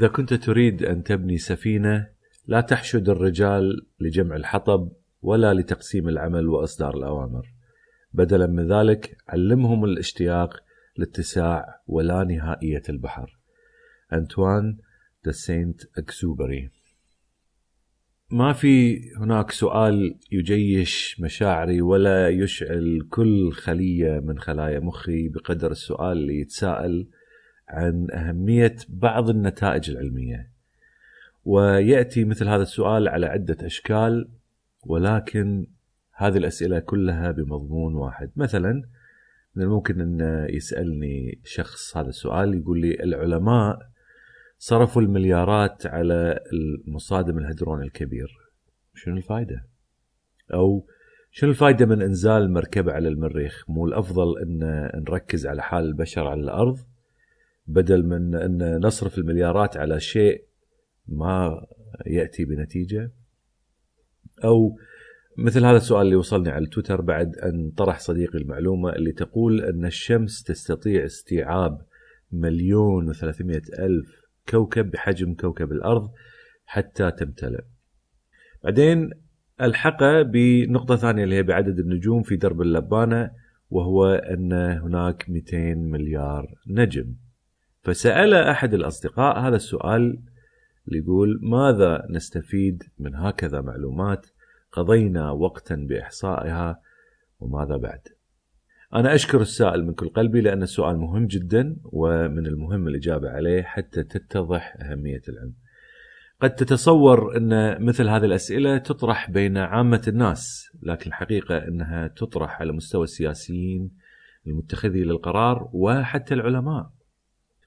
إذا كنت تريد أن تبني سفينة لا تحشد الرجال لجمع الحطب ولا لتقسيم العمل وإصدار الأوامر. بدلا من ذلك علمهم الاشتياق لاتساع ولا نهائية البحر. أنتوان دا سينت أكسوبري ما في هناك سؤال يجيش مشاعري ولا يشعل كل خلية من خلايا مخي بقدر السؤال اللي يتساءل عن أهمية بعض النتائج العلمية ويأتي مثل هذا السؤال على عدة أشكال ولكن هذه الأسئلة كلها بمضمون واحد مثلا من الممكن أن يسألني شخص هذا السؤال يقول لي العلماء صرفوا المليارات على المصادم الهدرون الكبير شنو الفائدة؟ أو شنو الفائدة من إنزال مركبة على المريخ؟ مو الأفضل أن نركز على حال البشر على الأرض بدل من أن نصرف المليارات على شيء ما يأتي بنتيجة. أو مثل هذا السؤال اللي وصلني على تويتر بعد أن طرح صديقي المعلومة اللي تقول أن الشمس تستطيع استيعاب مليون وثلاثمائة ألف كوكب بحجم كوكب الأرض حتى تمتلئ. بعدين ألحق بنقطة ثانية اللي هي بعدد النجوم في درب اللبانة وهو أن هناك 200 مليار نجم. فسأل أحد الأصدقاء هذا السؤال يقول ماذا نستفيد من هكذا معلومات قضينا وقتا بإحصائها وماذا بعد؟ أنا أشكر السائل من كل قلبي لأن السؤال مهم جدا ومن المهم الإجابة عليه حتى تتضح أهمية العلم. قد تتصور أن مثل هذه الأسئلة تطرح بين عامة الناس لكن الحقيقة أنها تطرح على مستوى السياسيين المتخذي للقرار وحتى العلماء.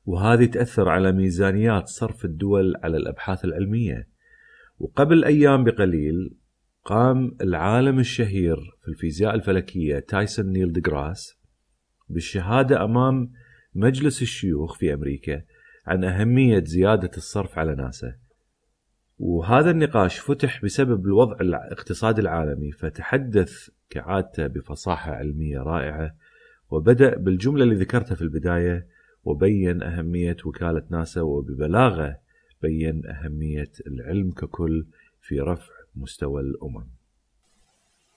وهذه تأثر على ميزانيات صرف الدول على الأبحاث العلمية. وقبل أيام بقليل قام العالم الشهير في الفيزياء الفلكية تايسون نيل ديغراس بالشهادة أمام مجلس الشيوخ في أمريكا عن أهمية زيادة الصرف على ناسا. وهذا النقاش فتح بسبب الوضع الاقتصادي العالمي فتحدث كعادته بفصاحة علمية رائعة وبدأ بالجملة اللي ذكرتها في البداية وبين أهمية وكالة ناسا وببلاغة بين أهمية العلم ككل في رفع مستوى الأمم.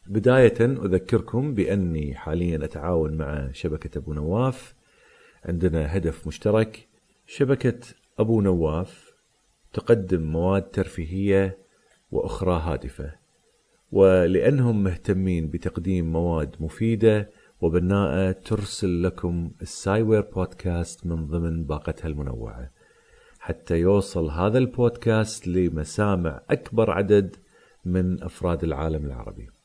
بداية أذكركم بأني حاليا أتعاون مع شبكة أبو نواف. عندنا هدف مشترك. شبكة أبو نواف تقدم مواد ترفيهية وأخرى هادفة ولأنهم مهتمين بتقديم مواد مفيدة وبناءة ترسل لكم السايوير بودكاست من ضمن باقتها المنوعة. حتى يوصل هذا البودكاست لمسامع أكبر عدد من أفراد العالم العربي.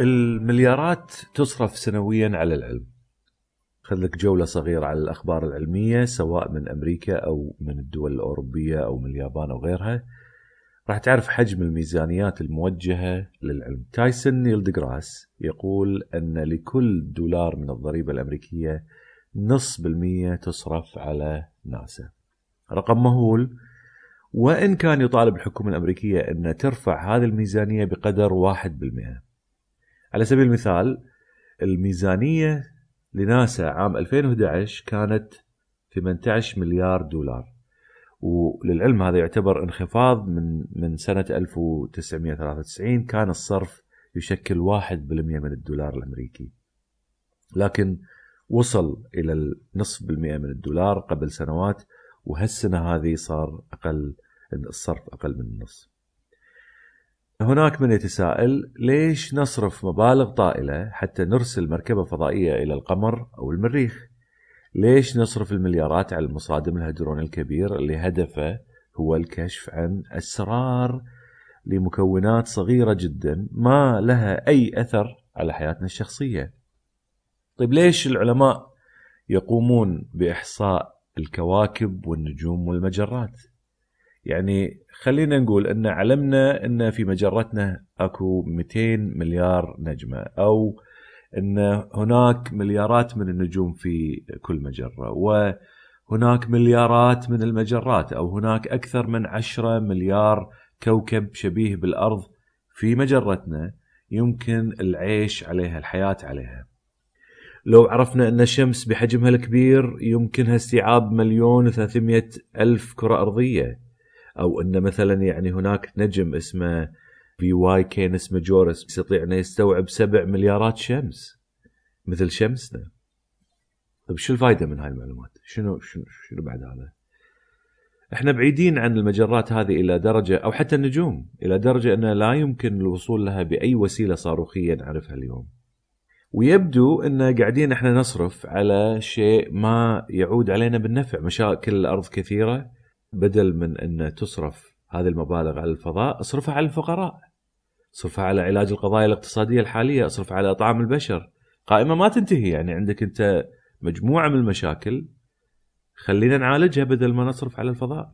المليارات تصرف سنويا على العلم. خذ لك جولة صغيرة على الأخبار العلمية سواء من أمريكا أو من الدول الأوروبية أو من اليابان أو غيرها. راح تعرف حجم الميزانيات الموجهة للعلم. تايسون نيل ديغراس يقول أن لكل دولار من الضريبة الأمريكية نص بالمية تصرف على ناسا. رقم مهول. وإن كان يطالب الحكومة الأمريكية أن ترفع هذه الميزانية بقدر واحد بالمئة. على سبيل المثال الميزانية لناسا عام 2011 كانت 18 مليار دولار. وللعلم هذا يعتبر انخفاض من من سنة 1993 كان الصرف يشكل 1% من الدولار الأمريكي. لكن وصل إلى النصف بالمئة من الدولار قبل سنوات وهالسنة هذه صار أقل الصرف أقل من النص هناك من يتساءل ليش نصرف مبالغ طائلة حتى نرسل مركبة فضائية إلى القمر أو المريخ؟ ليش نصرف المليارات على المصادم الهدرون الكبير اللي هدفه هو الكشف عن أسرار لمكونات صغيرة جدا ما لها أي أثر على حياتنا الشخصية؟ طيب ليش العلماء يقومون بإحصاء الكواكب والنجوم والمجرات؟ يعني خلينا نقول إن علمنا إن في مجرتنا أكو 200 مليار نجمة أو إن هناك مليارات من النجوم في كل مجرة وهناك مليارات من المجرات أو هناك أكثر من 10 مليار كوكب شبيه بالأرض في مجرتنا يمكن العيش عليها الحياة عليها. لو عرفنا إن الشمس بحجمها الكبير يمكنها استيعاب مليون وثلاثمية ألف كرة أرضية. أو إن مثلا يعني هناك نجم اسمه VY Canis Majoris يستطيع إنه يستوعب سبع مليارات شمس مثل شمسنا طيب شو الفائده من هاي المعلومات؟ شنو شنو شنو بعد هذا؟ إحنا بعيدين عن المجرات هذه إلى درجة أو حتى النجوم إلى درجة انه لا يمكن الوصول لها بأي وسيلة صاروخيه نعرفها اليوم. ويبدو إن قاعدين إحنا نصرف على شيء ما يعود علينا بالنفع، مشاكل الأرض كثيرة بدل من أن تصرف هذه المبالغ على الفضاء اصرفها على الفقراء. اصرفها على علاج القضايا الاقتصادية الحالية اصرفها على إطعام البشر. قائمة ما تنتهي يعني عندك أنت مجموعة من المشاكل خلينا نعالجها بدل ما نصرف على الفضاء.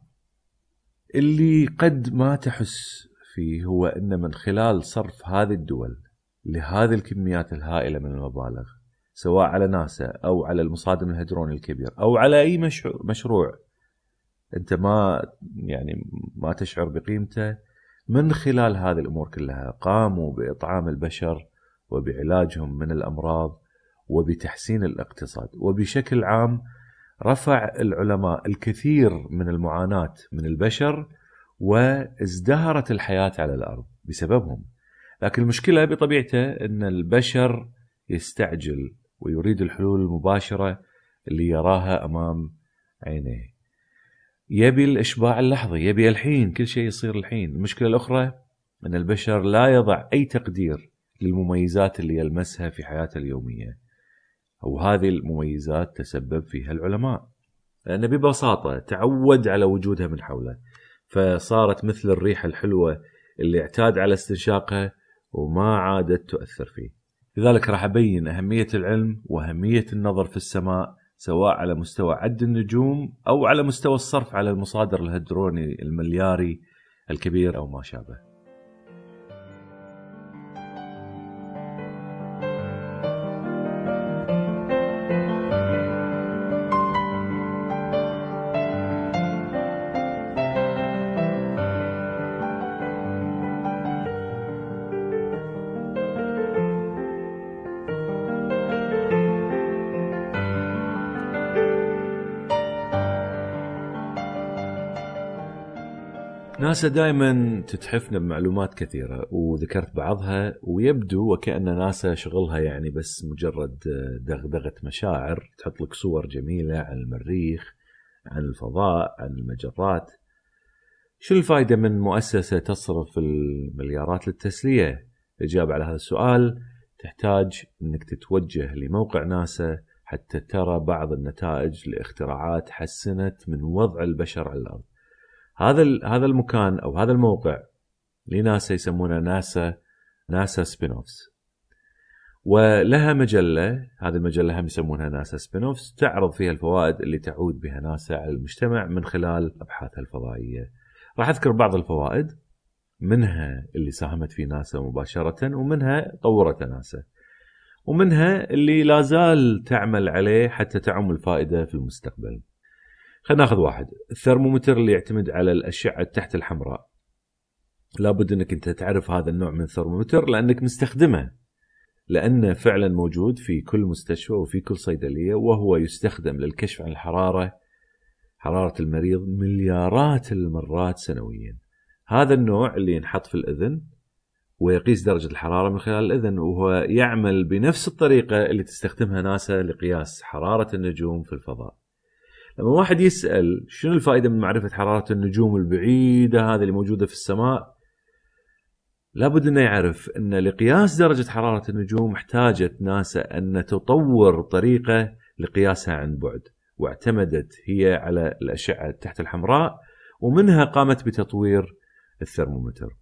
اللي قد ما تحس فيه هو أن من خلال صرف هذه الدول لهذه الكميات الهائلة من المبالغ سواء على ناسا أو على المصادم الهدروني الكبير أو على أي مشروع أنت ما يعني ما تشعر بقيمته من خلال هذه الأمور كلها قاموا بإطعام البشر وبعلاجهم من الأمراض وبتحسين الاقتصاد. وبشكل عام رفع العلماء الكثير من المعاناة من البشر وازدهرت الحياة على الأرض بسببهم. لكن المشكلة بطبيعته أن البشر يستعجل ويريد الحلول المباشرة اللي يراها أمام عينيه. يبي الإشباع اللحظي يبي الحين كل شيء يصير الحين. المشكلة الأخرى أن البشر لا يضع أي تقدير للمميزات اللي يلمسها في حياته اليومية. وهذه المميزات تسبب فيها العلماء. لأنه ببساطة تعود على وجودها من حوله. فصارت مثل الريحة الحلوة اللي اعتاد على استنشاقها وما عادت تؤثر فيه. لذلك راح أبين أهمية العلم وأهمية النظر في السماء سواء على مستوى عد النجوم أو على مستوى الصرف على المصادر الهدروني الملياري الكبير أو ما شابه. ناسا دائما تتحفنا بمعلومات كثيرة وذكرت بعضها ويبدو وكأن ناسا شغلها يعني بس مجرد دغدغة مشاعر تحط لك صور جميلة عن المريخ عن الفضاء عن المجرات. شو الفائده من مؤسسة تصرف المليارات للتسلية؟ الاجابه على هذا السؤال تحتاج إنك تتوجه لموقع ناسا حتى ترى بعض النتائج لاختراعات حسنت من وضع البشر على الأرض. هذا هذا المكان أو هذا الموقع لناسا يسمونه ناسا ناسا spin-offs ولها مجلة هذه المجلة هم يسمونها ناسا spin-offs تعرض فيها الفوائد اللي تعود بها ناسا على المجتمع من خلال أبحاثها الفضائية. راح أذكر بعض الفوائد منها اللي ساهمت في ناسا مباشرة ومنها طورت ناسا. ومنها اللي لا زال تعمل عليه حتى تعم الفائدة في المستقبل. خلينا ناخذ واحد. الثرمومتر اللي يعتمد على الأشعة تحت الحمراء. لابد أنك أنت تعرف هذا النوع من الثرمومتر لأنك مستخدمه. لأنه فعلا موجود في كل مستشفى وفي كل صيدلية وهو يستخدم للكشف عن الحرارة حرارة المريض مليارات المرات سنويا. هذا النوع اللي ينحط في الأذن ويقيس درجة الحرارة من خلال الأذن وهو يعمل بنفس الطريقة اللي تستخدمها ناسا لقياس حرارة النجوم في الفضاء. لما واحد يسأل شنو الفائدة من معرفة حرارة النجوم البعيدة هذه اللي موجودة في السماء لابد إنه يعرف إن لقياس درجة حرارة النجوم احتاجت ناسا أن تطور طريقة لقياسها عن بعد واعتمدت هي على الأشعة تحت الحمراء ومنها قامت بتطوير الثرمومتر.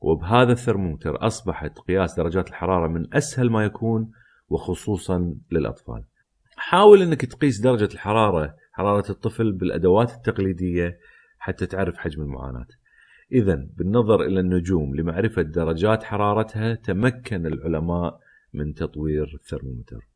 وبهذا الثرمومتر أصبحت قياس درجات الحرارة من أسهل ما يكون وخصوصا للأطفال. حاول أنك تقيس درجة الحرارة حرارة الطفل بالأدوات التقليدية حتى تعرف حجم المعاناة. إذا بالنظر إلى النجوم لمعرفة درجات حرارتها تمكن العلماء من تطوير الثرمومتر.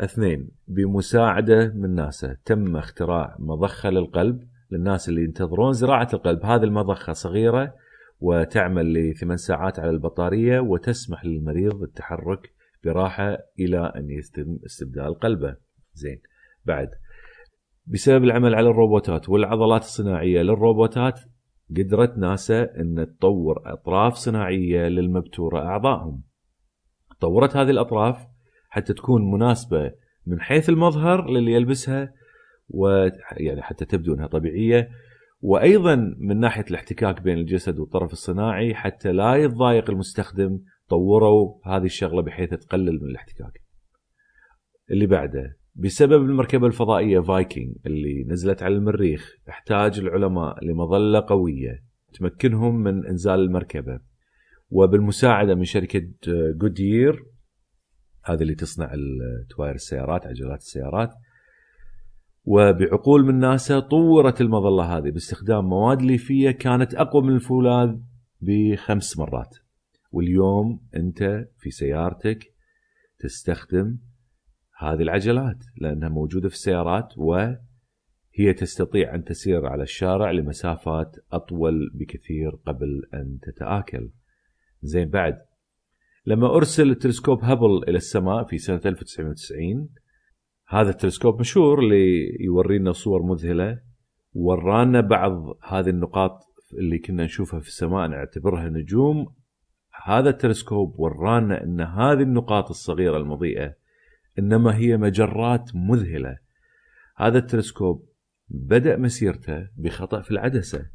اثنين بمساعدة من ناسا تم اختراع مضخة للقلب للناس اللي ينتظرون زراعة القلب. هذه المضخة صغيرة وتعمل لثمان ساعات على البطارية وتسمح للمريض التحرك براحة إلى أن يتم استبدال قلبه. زين بعد بسبب العمل على الروبوتات والعضلات الصناعية للروبوتات قدرت ناسا أن تطور أطراف صناعية للمبتورة أعضائهم طورت هذه الأطراف حتى تكون مناسبة من حيث المظهر للي يلبسها ويعني حتى تبدو إنها طبيعية وأيضا من ناحية الاحتكاك بين الجسد والطرف الصناعي حتى لا يتضايق المستخدم طوروا هذه الشغلة بحيث تقلل من الاحتكاك. اللي بعده بسبب المركبة الفضائية فايكنج اللي نزلت على المريخ احتاج العلماء لمظلة قوية تمكنهم من إنزال المركبة. وبالمساعدة من شركة Goodyear هذه اللي تصنع تواير السيارات عجلات السيارات. وبعقول من ناسا طورت المظلة هذه باستخدام مواد ليفية كانت أقوى من الفولاذ بخمس مرات. واليوم أنت في سيارتك تستخدم هذه العجلات لأنها موجودة في السيارات وهي تستطيع أن تسير على الشارع لمسافات أطول بكثير قبل أن تتآكل. زين بعد لما أرسل التلسكوب هابل إلى السماء في سنة 1990 هذا التلسكوب مشهور اللي يورينا صور مذهلة ورانا بعض هذه النقاط اللي كنا نشوفها في السماء نعتبرها نجوم هذا التلسكوب ورانا إن هذه النقاط الصغيرة المضيئة إنما هي مجرات مذهلة. هذا التلسكوب بدأ مسيرته بخطأ في العدسة.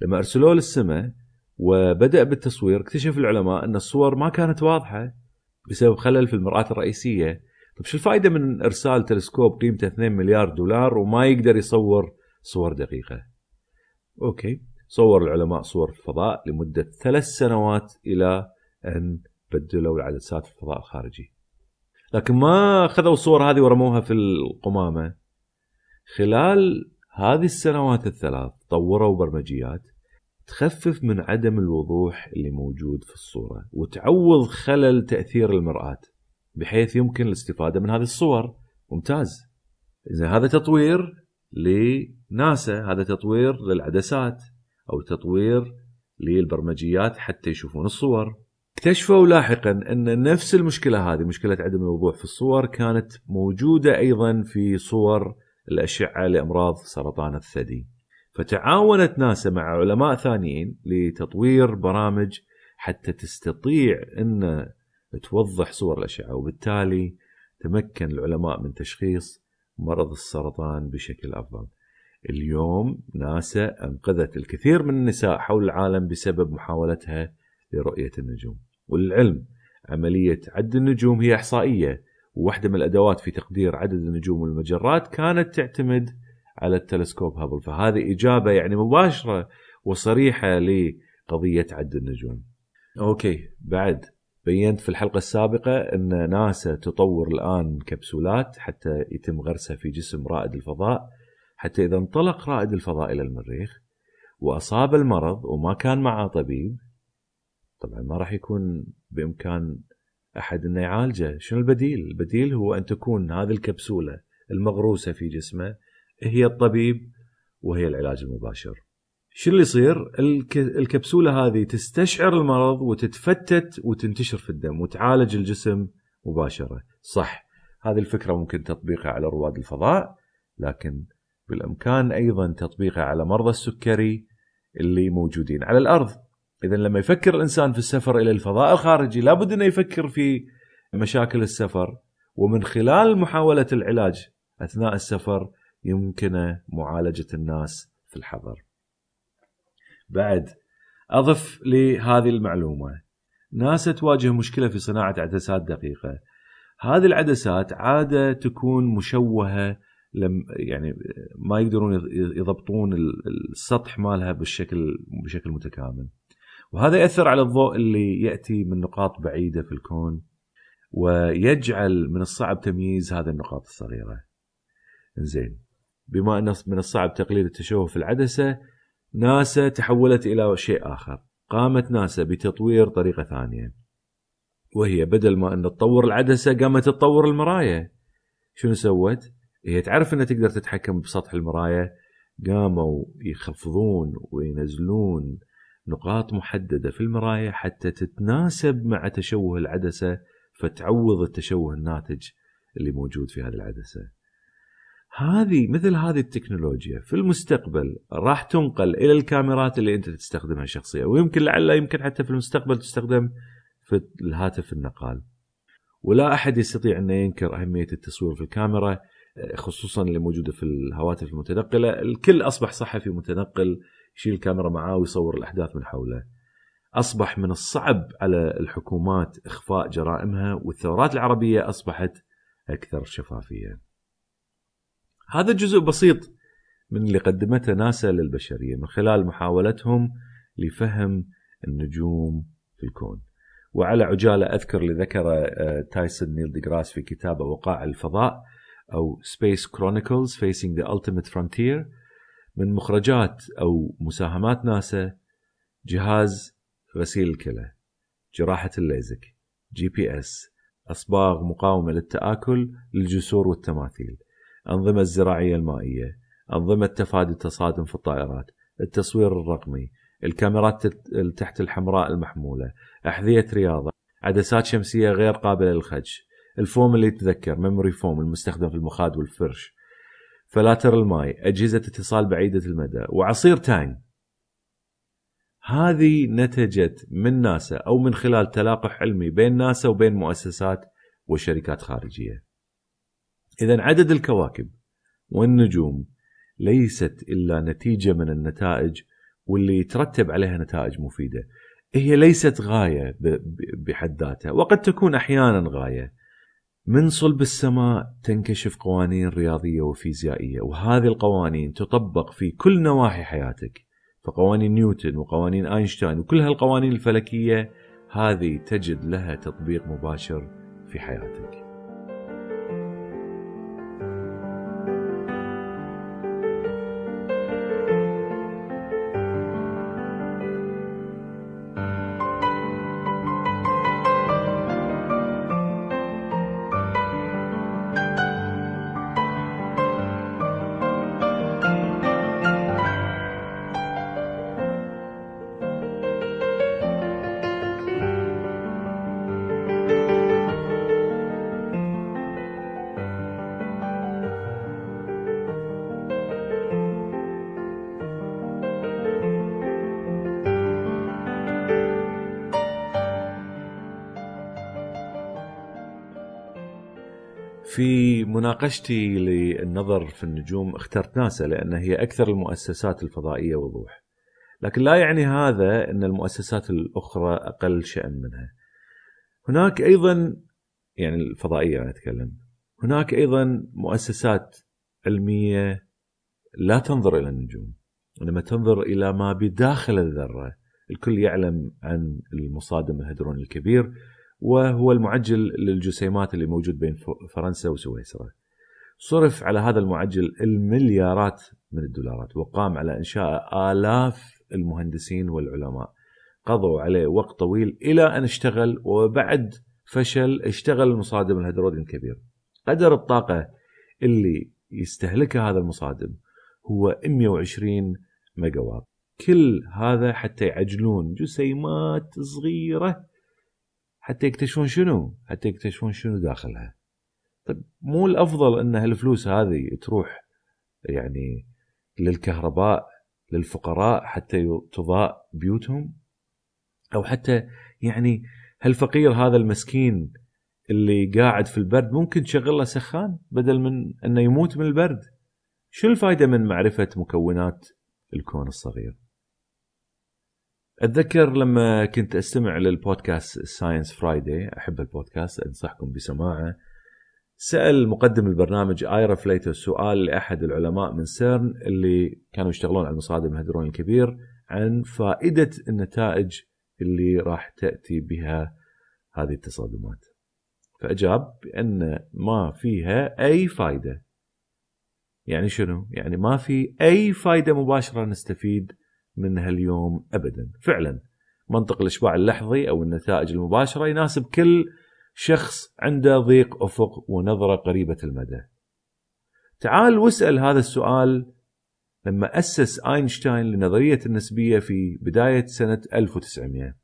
لما أرسلوه للسماء وبدأ بالتصوير اكتشف العلماء أن الصور ما كانت واضحة بسبب خلل في المرآة الرئيسية. طيب شو الفائدة من إرسال تلسكوب قيمته 2 مليار دولار وما يقدر يصور صور دقيقة؟ أوكي صور العلماء صور في الفضاء لمدة ثلاث سنوات إلى أن بدلوا العدسات في الفضاء الخارجي. لكن ما خذوا الصور هذه ورموها في القمامة. خلال هذه السنوات الثلاث طوروا برمجيات تخفف من عدم الوضوح اللي موجود في الصورة وتعوض خلل تأثير المرآة بحيث يمكن الاستفادة من هذه الصور. ممتاز. إذا هذا تطوير لناسا هذا تطوير للعدسات أو تطوير للبرمجيات حتى يشوفون الصور. اكتشفوا لاحقا أن نفس المشكلة هذه مشكلة عدم الوضوح في الصور كانت موجودة أيضا في صور الأشعة لأمراض سرطان الثدي فتعاونت ناسا مع علماء ثانيين لتطوير برامج حتى تستطيع أن توضح صور الأشعة وبالتالي تمكن العلماء من تشخيص مرض السرطان بشكل أفضل. اليوم ناسا أنقذت الكثير من النساء حول العالم بسبب محاولتها لرؤية النجوم. وللعلم عملية عد النجوم هي إحصائية وواحدة من الأدوات في تقدير عدد النجوم والمجرات كانت تعتمد على التلسكوب هابل فهذه إجابة يعني مباشرة وصريحة لقضية عد النجوم أوكي بعد بينت في الحلقة السابقة أن ناسا تطور الآن كبسولات حتى يتم غرسها في جسم رائد الفضاء حتى إذا انطلق رائد الفضاء إلى المريخ وأصاب المرض وما كان معه طبيب طبعا ما راح يكون بإمكان أحد أنه يعالجه. شنو البديل؟ البديل هو أن تكون هذه الكبسولة المغروسة في جسمه هي الطبيب وهي العلاج المباشر. شو اللي يصير؟ الكبسولة هذه تستشعر المرض وتتفتت وتنتشر في الدم وتعالج الجسم مباشرة. صح هذه الفكرة ممكن تطبيقها على رواد الفضاء لكن بالإمكان أيضا تطبيقه على مرضى السكري اللي موجودين على الأرض. اذا لما يفكر الإنسان في السفر إلى الفضاء الخارجي لابد إنه يفكر في مشاكل السفر ومن خلال محاولة العلاج أثناء السفر يمكن معالجة الناس في الحضر. بعد أضف لهذه المعلومة ناسا تواجه مشكلة في صناعة عدسات دقيقة. هذه العدسات عادة تكون مشوهة لم يعني ما يقدرون يضبطون السطح مالها بالشكل بشكل متكامل. وهذا يأثر على الضوء اللي يأتي من نقاط بعيدة في الكون ويجعل من الصعب تمييز هذه النقاط الصغيرة. زين بما أن من الصعب تقليل التشوه في العدسة ناسا تحولت إلى شيء آخر. قامت ناسا بتطوير طريقة ثانية وهي بدل ما أن تطور العدسة قامت تطور المرايه. شنو سوت؟ هي تعرف أنها تقدر تتحكم بسطح المرايه قاموا يخفضون وينزلون نقاط محددة في المراية حتى تتناسب مع تشوه العدسة فتعوض التشوه الناتج اللي موجود في هذه العدسة. هذه مثل هذه التكنولوجيا في المستقبل راح تنقل إلى الكاميرات اللي أنت تستخدمها شخصيا ويمكن لعل يمكن حتى في المستقبل تستخدم في الهاتف النقال. ولا أحد يستطيع أن ينكر أهمية التصوير في الكاميرا خصوصا اللي موجودة في الهواتف المتنقلة، الكل أصبح صحفي متنقل يشيل الكاميرا معاه ويصور الأحداث من حوله. أصبح من الصعب على الحكومات إخفاء جرائمها والثورات العربية أصبحت أكثر شفافية. هذا جزء بسيط من اللي قدمته ناسا للبشرية من خلال محاولتهم لفهم النجوم في الكون. وعلى عجالة أذكر اللي ذكر تايسون نيل ديغراس في كتابه وقائع الفضاء أو Space Chronicles Facing the Ultimate Frontier من مخرجات أو مساهمات ناسا جهاز غسيل الكلى جراحة الليزك GPS أصباغ مقاومة للتآكل للجسور والتماثيل أنظمة الزراعية المائية أنظمة تفادي التصادم في الطائرات التصوير الرقمي الكاميرات تحت الحمراء المحمولة أحذية رياضة عدسات شمسية غير قابلة للخدش الفوم اللي يتذكر memory foam المستخدم في المخاد والفرش فلاتر الماي أجهزة اتصال بعيدة المدى وعصير تانج هذه نتجت من ناسا أو من خلال تلاقح علمي بين ناسا وبين مؤسسات وشركات خارجية. إذا عدد الكواكب والنجوم ليست إلا نتيجة من النتائج واللي يترتب عليها نتائج مفيدة. هي ليست غاية بحد ذاتها وقد تكون أحيانا غاية. من صلب السماء تنكشف قوانين رياضية وفيزيائية وهذه القوانين تطبق في كل نواحي حياتك فقوانين نيوتن وقوانين أينشتاين وكل هالقوانين الفلكية هذه تجد لها تطبيق مباشر في حياتك. في مناقشتي للنظر في النجوم اخترت ناسا لأن هي أكثر المؤسسات الفضائية وضوح. لكن لا يعني هذا إن المؤسسات الأخرى أقل شأن منها. هناك أيضا يعني الفضائية أنا أتكلم. هناك أيضا مؤسسات علمية لا تنظر إلى النجوم، إنما تنظر إلى ما بداخل الذرة. الكل يعلم عن المصادم الهدروني الكبير وهو المعجل للجسيمات اللي موجود بين فرنسا وسويسرا. صرف على هذا المعجل المليارات من الدولارات وقام على إنشاء آلاف المهندسين والعلماء. قضوا عليه وقت طويل إلى أن اشتغل وبعد فشل اشتغل المصادم الهيدرودين الكبير قدر الطاقة اللي يستهلكها هذا المصادم هو 120 ميجا كل هذا حتى يعجلون جسيمات صغيرة حتى يكتشفون شنو؟ حتى يكتشفون شنو داخلها. طيب مو الأفضل إن هالفلوس هذه تروح يعني للكهرباء للفقراء حتى تضاء بيوتهم؟ أو حتى يعني هالفقير هذا المسكين اللي قاعد في البرد ممكن تشغل له سخان بدل من إنه يموت من البرد؟ شو الفائده من معرفة مكونات الكون الصغير؟ أتذكر لما كنت أستمع للبودكاست Science Friday أحب البودكاست أنصحكم بسماعه. سأل مقدم البرنامج Ira Flatow سؤال لأحد العلماء من سيرن اللي كانوا يشتغلون على المصادم الهدروني الكبير عن فائدة النتائج اللي راح تأتي بها هذه التصادمات. فأجاب بأن ما فيها أي فائده يعني شنو؟ يعني ما في أي فائده مباشرة نستفيد منها اليوم ابدا. فعلا منطق الإشباع اللحظي أو النتائج المباشرة يناسب كل شخص عنده ضيق أفق ونظرة قريبة المدى. تعال واسأل هذا السؤال لما أسس أينشتاين لنظرية النسبية في بداية سنة 1900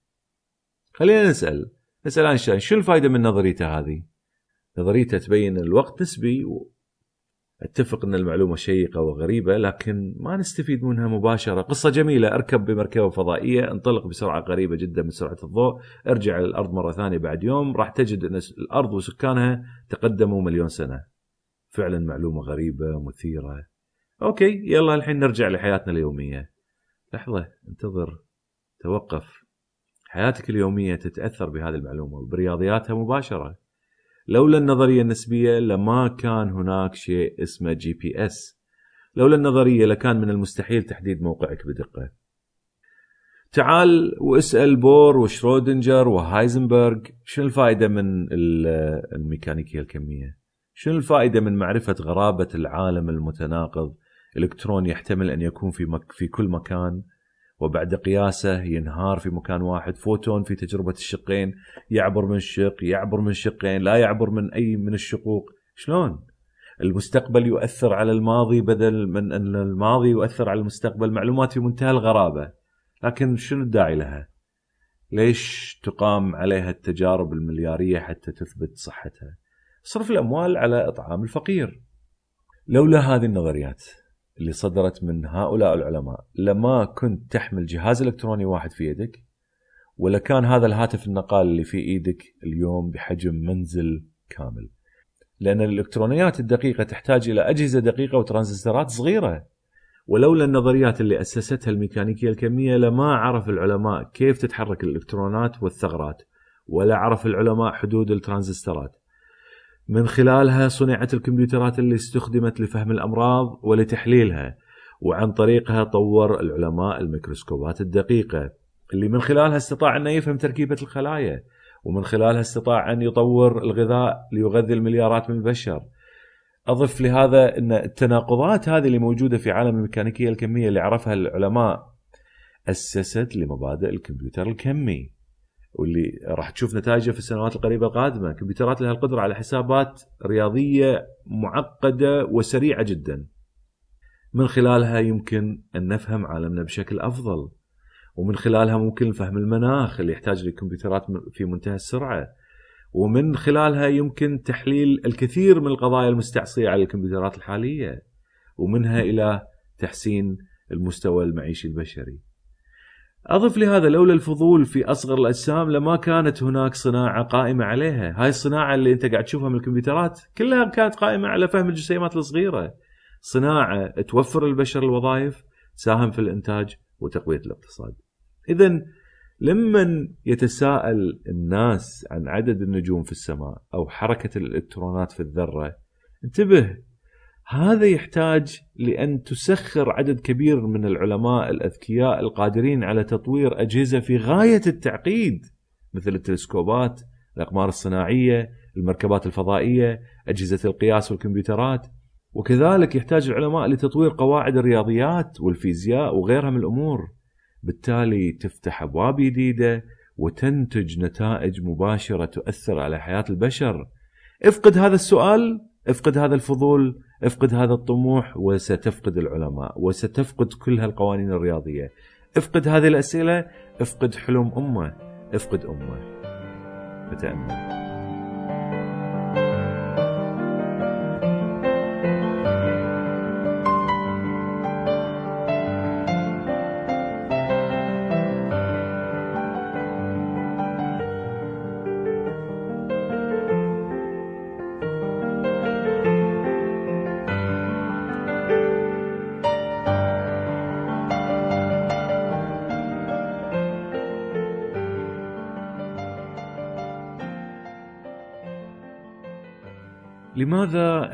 خلينا نسأل. نسأل أينشتاين شو الفائده من نظريته هذه؟ نظريته تبين الوقت نسبي أتفق إن المعلومة شيقة وغريبة لكن ما نستفيد منها مباشرة، قصة جميلة أركب بمركبة فضائية انطلق بسرعة قريبة جدا من سرعة الضوء، أرجع للارض مرة ثانية بعد يوم راح تجد أن الأرض وسكانها تقدموا مليون سنة. فعلا معلومة غريبة مثيرة. أوكي يلا الحين نرجع لحياتنا اليومية. لحظة انتظر توقف. حياتك اليومية تتأثر بهذه المعلومة وبرياضياتها مباشرة. لولا النظرية النسبية لما كان هناك شيء اسمه GPS. لولا النظرية لكان من المستحيل تحديد موقعك بدقة. تعال واسأل بور وشرودنجر وهايزنبرغ شنو الفائدة من الميكانيكية الكمية؟ شنو الفائدة من معرفة غرابة العالم المتناقض؟ الكترون يحتمل أن يكون في مك في كل مكان. وبعد قياسه ينهار في مكان واحد. فوتون في تجربة الشقين. يعبر من شق يعبر من شقين لا يعبر من أي من الشقوق. شلون؟ المستقبل يؤثر على الماضي بدل من أن الماضي يؤثر على المستقبل. معلومات في منتهى الغرابة. لكن شنو الداعي لها؟ ليش تقام عليها التجارب المليارية حتى تثبت صحتها؟ صرف الأموال على إطعام الفقير. لولا هذه النظريات. اللي صدرت من هؤلاء العلماء. لما كنت تحمل جهاز إلكتروني واحد في يدك ولا كان هذا الهاتف النقال اللي في إيدك اليوم بحجم منزل كامل. لأن الإلكترونيات الدقيقة تحتاج إلى أجهزة دقيقة وترانزستورات صغيرة. ولولا النظريات اللي أسستها الميكانيكية الكمية لما عرف العلماء كيف تتحرك الإلكترونات والثغرات ولا عرف العلماء حدود الترانزستورات. من خلالها صنعت الكمبيوترات اللي استخدمت لفهم الأمراض ولتحليلها وعن طريقها طور العلماء الميكروسكوبات الدقيقة اللي من خلالها استطاع انه يفهم تركيبة الخلايا ومن خلالها استطاع أن يطور الغذاء ليغذي المليارات من البشر. أضف لهذا أن التناقضات هذه اللي موجودة في عالم الميكانيكية الكمية اللي عرفها العلماء أسست لمبادئ الكمبيوتر الكمي. واللي راح تشوف نتائجه في السنوات القريبة القادمة. كمبيوترات لها القدرة على حسابات رياضية معقدة وسريعة جدا. من خلالها يمكن أن نفهم عالمنا بشكل أفضل. ومن خلالها ممكن فهم المناخ اللي يحتاج لكمبيوترات في منتهى السرعة. ومن خلالها يمكن تحليل الكثير من القضايا المستعصية على الكمبيوترات الحالية. ومنها إلى تحسين المستوى المعيشي البشري. أضف لهذا لولا الفضول في أصغر الأجسام لما كانت هناك صناعة قائمة عليها. هاي الصناعة اللي أنت قاعد تشوفها من الكمبيوترات كلها كانت قائمة على فهم الجسيمات الصغيرة. صناعة توفر للبشر الوظائف تساهم في الإنتاج وتقوية الاقتصاد. إذا لما يتساءل الناس عن عدد النجوم في السماء أو حركة الإلكترونات في الذرة انتبه هذا يحتاج لأن تسخر عدد كبير من العلماء الأذكياء القادرين على تطوير أجهزة في غاية التعقيد مثل التلسكوبات، الأقمار الصناعية، المركبات الفضائية، أجهزة القياس والكمبيوترات، وكذلك يحتاج العلماء لتطوير قواعد الرياضيات والفيزياء وغيرها من الأمور. بالتالي تفتح أبواب جديدة وتنتج نتائج مباشرة تؤثر على حياة البشر. افقد هذا السؤال، افقد هذا الفضول، افقد هذا الطموح وستفقد العلماء وستفقد كل هالقوانين الرياضية. افقد هذه الأسئلة افقد حلم أمة افقد أمة. فتامل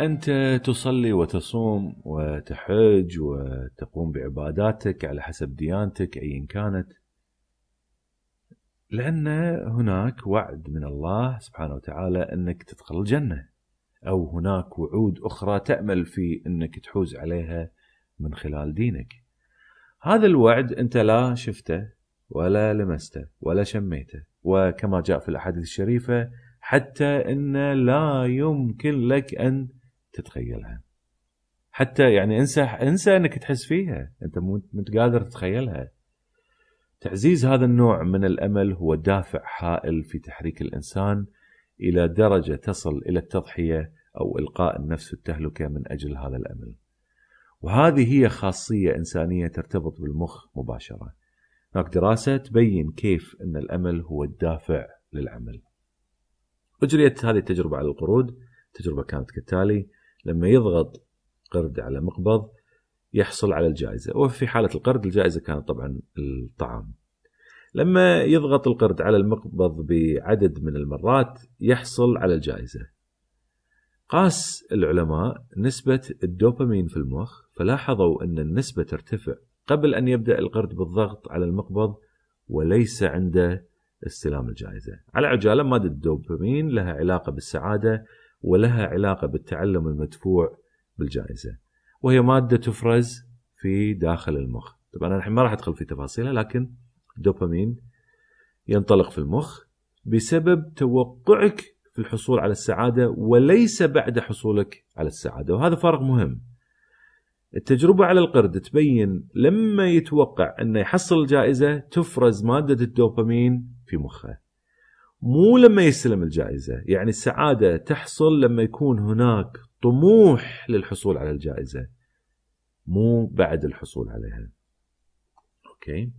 أنت تصلي وتصوم وتحج وتقوم بعباداتك على حسب ديانتك أيا كانت. لأن هناك وعد من الله سبحانه وتعالى أنك تدخل الجنة أو هناك وعود أخرى تأمل في أنك تحوز عليها من خلال دينك. هذا الوعد أنت لا شفته ولا لمسته ولا شميته وكما جاء في الأحاديث الشريفة حتى أن لا يمكن لك أن تتخيلها حتى يعني انسى انسى انك تحس فيها انت مو قادر تتخيلها تعزيز هذا النوع من الأمل هو دافع حائل في تحريك الإنسان إلى درجة تصل إلى التضحية أو إلقاء النفس التهلكة من أجل هذا الأمل. وهذه هي خاصية إنسانية ترتبط بالمخ مباشرة. هناك دراسة تبين كيف أن الأمل هو الدافع للعمل. أجريت هذه التجربة على القرود، التجربه كانت كالتالي: لما يضغط قرد على مقبض يحصل على الجائزة وفي حالة القرد الجائزة كانت طبعا الطعام. لما يضغط القرد على المقبض بعدد من المرات يحصل على الجائزة. قاس العلماء نسبة الدوبامين في المخ فلاحظوا أن النسبة ترتفع قبل أن يبدأ القرد بالضغط على المقبض وليس عند استلام الجائزة. على عجالة مادة الدوبامين لها علاقة بالسعادة ولها علاقة بالتعلم المدفوع بالجائزة وهي مادة تفرز في داخل المخ طبعا أنا الحين ما راح أدخل في تفاصيلها لكن الدوبامين ينطلق في المخ بسبب توقعك في الحصول على السعادة وليس بعد حصولك على السعادة وهذا فرق مهم التجربة على القرد تبين لما يتوقع انه يحصل الجائزة تفرز مادة الدوبامين في مخه. مو لما يستلم الجائزة، يعني السعادة تحصل لما يكون هناك طموح للحصول على الجائزة. مو بعد الحصول عليها. أوكي؟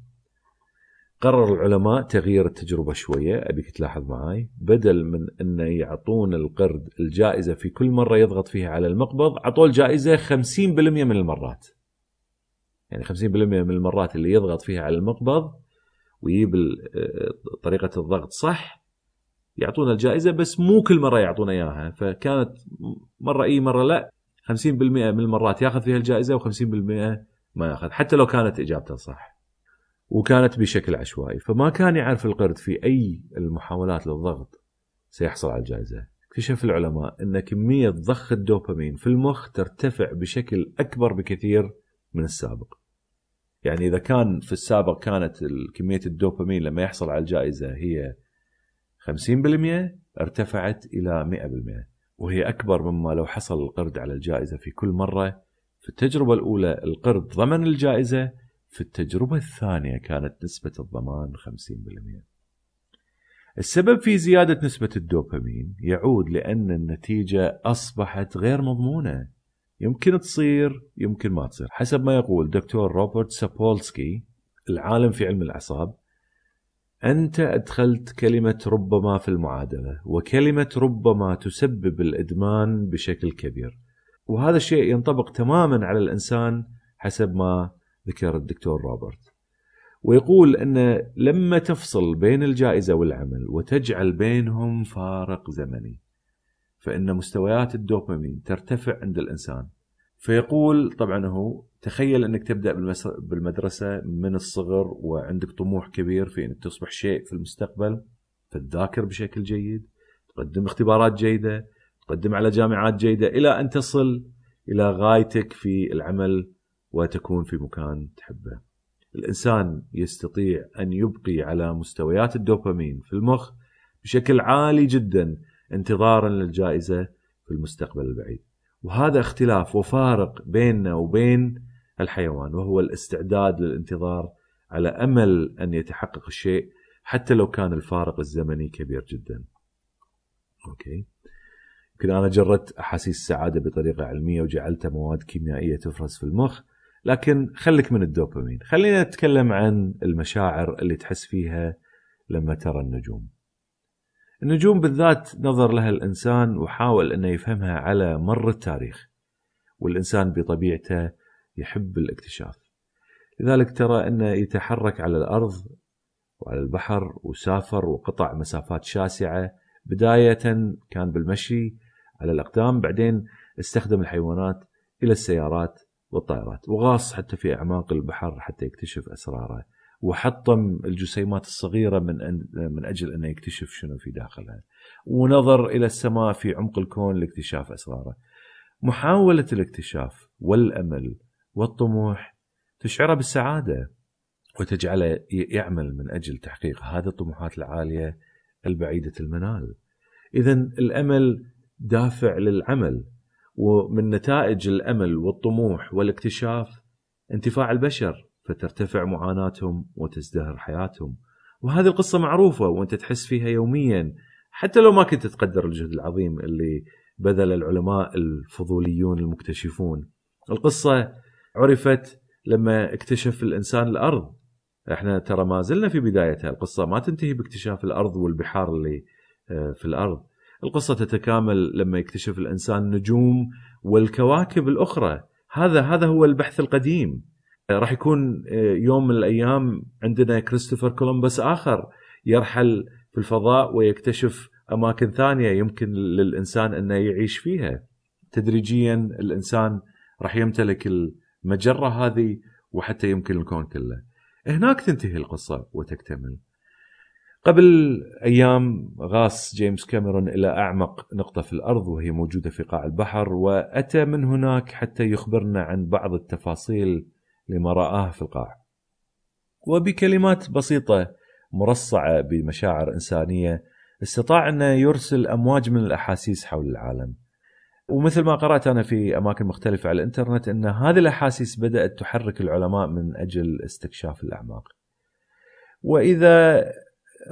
قرر العلماء تغيير التجربة شوية ابيك تلاحظ معي بدل من انه يعطون القرد الجائزة في كل مرة يضغط فيها على المقبض عطوه الجائزة 50% من المرات. يعني 50% من المرات اللي يضغط فيها على المقبض ويجيب طريقة الضغط صح يعطونا الجائزة بس مو كل مرة يعطونا إياها. فكانت مرة إي مرة لا. 50% من المرات ياخذ فيها الجائزة و50% ما ياخذ حتى لو كانت اجابته صح. وكانت بشكل عشوائي. فما كان يعرف القرد في أي المحاولات للضغط سيحصل على الجائزة. اكتشف العلماء أن كمية ضخ الدوبامين في المخ ترتفع بشكل أكبر بكثير من السابق. يعني إذا كان في السابق كانت كمية الدوبامين لما يحصل على الجائزة هي 50% ارتفعت إلى 100% وهي أكبر مما لو حصل القرد على الجائزة في كل مرة. في التجربة الأولى القرد ضمن الجائزة في التجربة الثانية كانت نسبة الضمان 50% السبب في زيادة نسبة الدوبامين يعود لأن النتيجة أصبحت غير مضمونة. يمكن تصير يمكن ما تصير. حسب ما يقول دكتور روبرت سابولسكي العالم في علم الأعصاب أنت أدخلت كلمة ربما في المعادلة وكلمة ربما تسبب الإدمان بشكل كبير. وهذا الشيء ينطبق تماما على الإنسان حسب ما ذكر الدكتور روبرت. ويقول أن لما تفصل بين الجائزة والعمل وتجعل بينهم فارق زمني فإن مستويات الدوبامين ترتفع عند الإنسان. فيقول طبعا هو تخيل انك تبدأ بالمدرسة من الصغر وعندك طموح كبير في انك تصبح شيء في المستقبل فتذاكر بشكل جيد تقدم اختبارات جيدة تقدم على جامعات جيدة إلى أن تصل إلى غايتك في العمل وتكون في مكان تحبه. الإنسان يستطيع أن يبقي على مستويات الدوبامين في المخ بشكل عالي جدا انتظارا للجائزة في المستقبل البعيد. وهذا اختلاف وفارق بيننا وبين الحيوان وهو الاستعداد للانتظار على أمل أن يتحقق الشيء حتى لو كان الفارق الزمني كبير جدا. أوكي. يمكن أنا جردت أحاسيس السعادة بطريقة علمية وجعلتها مواد كيميائية تفرز في المخ، لكن خليك من الدوبامين، خلينا نتكلم عن المشاعر اللي تحس فيها لما ترى النجوم. النجوم بالذات نظر لها الإنسان وحاول انه يفهمها على مر التاريخ. والإنسان بطبيعته يحب الاكتشاف. لذلك ترى أنه يتحرك على الأرض وعلى البحر وسافر وقطع مسافات شاسعة. بداية كان بالمشي على الأقدام بعدين استخدم الحيوانات إلى السيارات والطائرات وغاص حتى في أعماق البحر حتى يكتشف أسراره. وحطم الجسيمات الصغيرة من من أجل أنه يكتشف شنو في داخلها ونظر إلى السماء في عمق الكون لاكتشاف أسراره. محاولة الاكتشاف والأمل والطموح تشعره بالسعادة وتجعله يعمل من أجل تحقيق هذه الطموحات العالية البعيدة المنال. إذا الأمل دافع للعمل ومن نتائج الأمل والطموح والاكتشاف انتفاع البشر فترتفع معاناتهم وتزدهر حياتهم. وهذه القصة معروفة وأنت تحس فيها يوميا حتى لو ما كنت تقدر الجهد العظيم اللي بذل العلماء الفضوليون المكتشفون. القصة عرفت لما اكتشف الإنسان الأرض. إحنا ترى ما زلنا في بدايتها. القصة ما تنتهي باكتشاف الأرض والبحار اللي آه، في الأرض. القصة تتكامل لما يكتشف الإنسان نجوم والكواكب الأخرى. هذا هذا هو البحث القديم. راح يكون آه، يوم من الأيام عندنا كريستوفر كولومبوس آخر يرحل في الفضاء ويكتشف أماكن ثانية يمكن للإنسان أنه يعيش فيها. تدريجيا الإنسان راح يمتلك المجرة هذه وحتى يمكن الكون كله. هناك تنتهي القصة وتكتمل. قبل أيام غاص جيمس كاميرون إلى أعمق نقطة في الأرض وهي موجودة في قاع البحر وأتى من هناك حتى يخبرنا عن بعض التفاصيل لما رآه في القاع. وبكلمات بسيطة مرصعة بمشاعر إنسانية استطاع أن يرسل أمواج من الأحاسيس حول العالم. ومثل ما قرأت أنا في أماكن مختلفة على الإنترنت أن هذه الأحاسيس بدأت تحرك العلماء من أجل استكشاف الأعماق. وإذا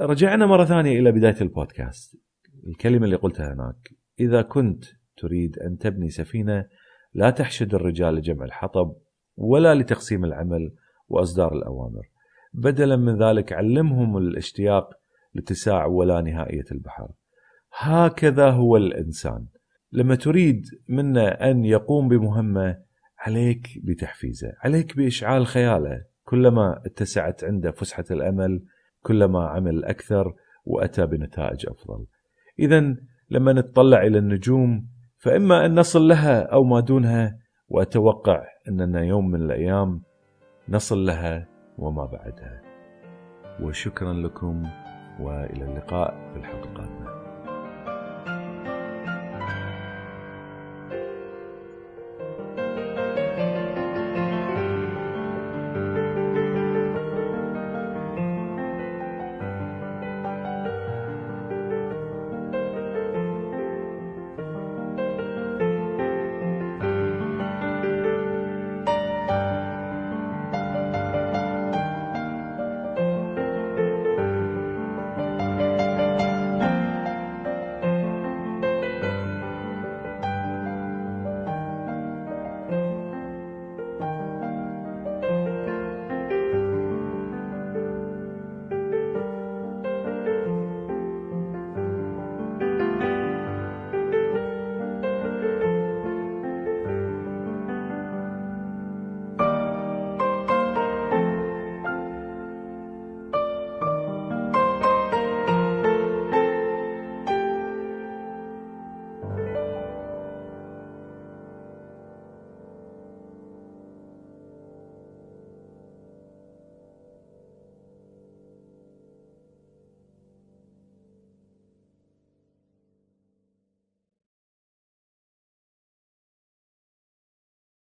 رجعنا مرة ثانية إلى بداية البودكاست الكلمة اللي قلتها هناك إذا كنت تريد أن تبني سفينة لا تحشد الرجال لجمع الحطب ولا لتقسيم العمل وإصدار الأوامر. بدلا من ذلك علمهم الاشتياق لاتساع ولا نهائية البحر. هكذا هو الإنسان. لما تريد منه أن يقوم بمهمة عليك بتحفيزه عليك بإشعال خياله. كلما اتسعت عنده فسحة الأمل كلما عمل أكثر وأتى بنتائج أفضل. إذا لما نتطلع إلى النجوم فإما أن نصل لها أو ما دونها وأتوقع أننا يوم من الأيام نصل لها وما بعدها. وشكرا لكم وإلى اللقاء في الحلقة القادمة.